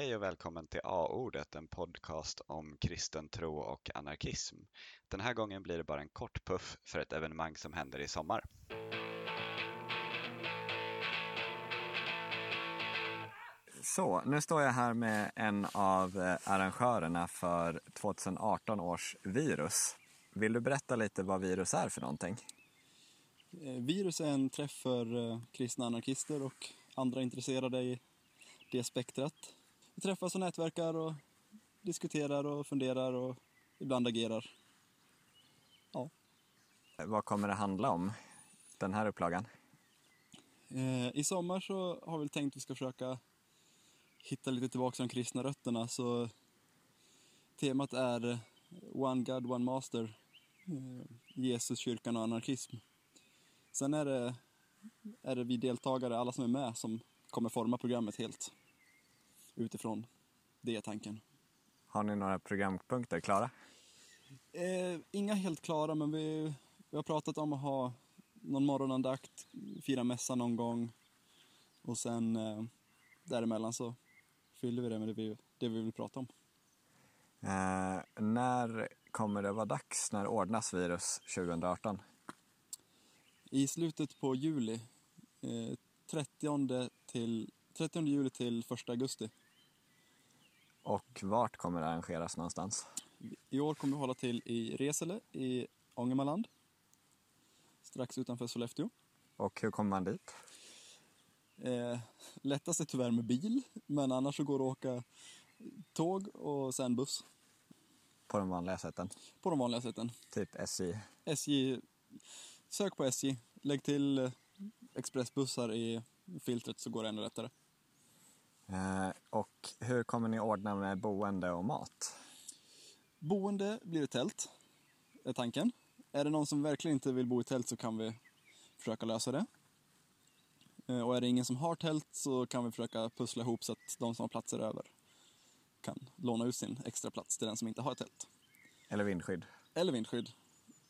Hej och välkommen till A-ordet, en podcast om kristen tro och anarkism. Den här gången blir det bara en kort puff för ett evenemang som händer i sommar. Så, nu står jag här med en av eh, arrangörerna för 2018 års virus. Vill du berätta lite vad virus är för någonting? Eh, Virus är en träff för eh, kristna anarkister och andra intresserade i det spektrat. Vi träffas och nätverkar och diskuterar och funderar och ibland agerar. Ja. Vad kommer det handla om, den här upplagan? Eh, I sommar så har vi tänkt att vi ska försöka hitta lite tillbaka till de kristna rötterna så temat är One God, One Master, eh, Jesus, kyrkan och anarkism. Sen är det, är det vi deltagare, alla som är med, som kommer forma programmet helt utifrån det är tanken. Har ni några programpunkter klara? Eh, inga helt klara, men vi, vi har pratat om att ha någon morgonandakt, fira mässa någon gång och sen eh, däremellan så fyller vi det med det vi, det vi vill prata om. Eh, när kommer det vara dags? När ordnas virus 2018? I slutet på juli, eh, 30, till, 30 juli till 1 augusti. Och vart kommer det arrangeras någonstans? I år kommer vi hålla till i Resele i Ångermanland, strax utanför Sollefteå. Och hur kommer man dit? Eh, lättast är tyvärr med bil, men annars så går det att åka tåg och sen buss På de vanliga sätten? på de vanliga sätten. Typ SJ? SJ, sök på SJ, lägg till eh, expressbussar i filtret så går det ännu lättare. Eh, och hur kommer ni ordna med boende och mat? Boende blir ett tält, är tanken. Är det någon som verkligen inte vill bo i tält så kan vi försöka lösa det. Eh, Och är det ingen som har tält så kan vi försöka pussla ihop så att de som har platser över kan låna ut sin extra plats till den som inte har ett tält. Eller vindskydd? Eller vindskydd.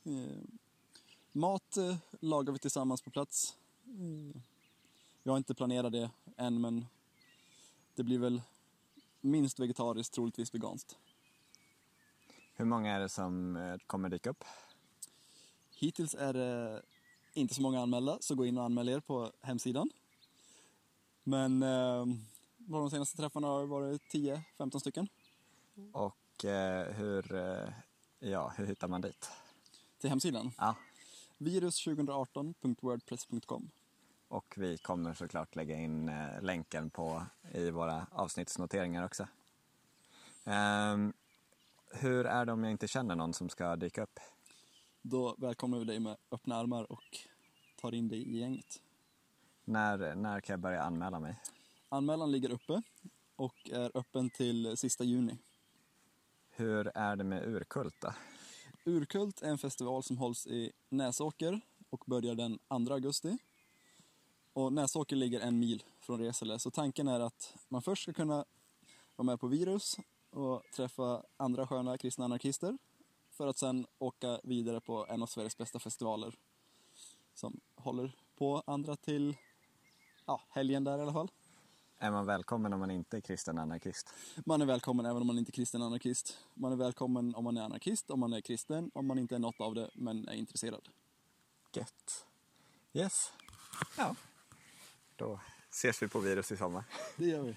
Eh, mat lagar vi tillsammans på plats. Jag har inte planerat det än men det blir väl minst vegetariskt, troligtvis veganskt. Hur många är det som eh, kommer dyka upp? Hittills är det inte så många anmälda, så gå in och anmäl er på hemsidan. Men eh, de senaste träffarna har varit 10-15 stycken. Och eh, hur, eh, ja, hur hittar man dit? Till hemsidan. Ja, virus2018.wordpress.com och vi kommer såklart lägga in eh, länken på i våra avsnittsnoteringar också. Ehm, hur är det om jag inte känner någon som ska dyka upp? Då välkomnar vi dig med öppna armar och tar in dig i gänget. När, när kan jag börja anmäla mig? Anmälan ligger uppe och är öppen till sista juni. Hur är det med Urkult då? Urkult är en festival som hålls i Näsåker och börjar den 2 augusti. Och Näsåker ligger en mil från Resele, så tanken är att man först ska kunna vara med på Virus och träffa andra sköna kristna anarkister för att sen åka vidare på en av Sveriges bästa festivaler som håller på andra till ja, helgen där i alla fall. Är man välkommen om man inte är kristen anarkist? Man är välkommen även om man inte är kristen anarkist. Man är välkommen om man är anarkist, om man är kristen, om man inte är något av det men är intresserad. Gött. Yes. Ja. Då ses vi på Virus i sommar. Det gör vi.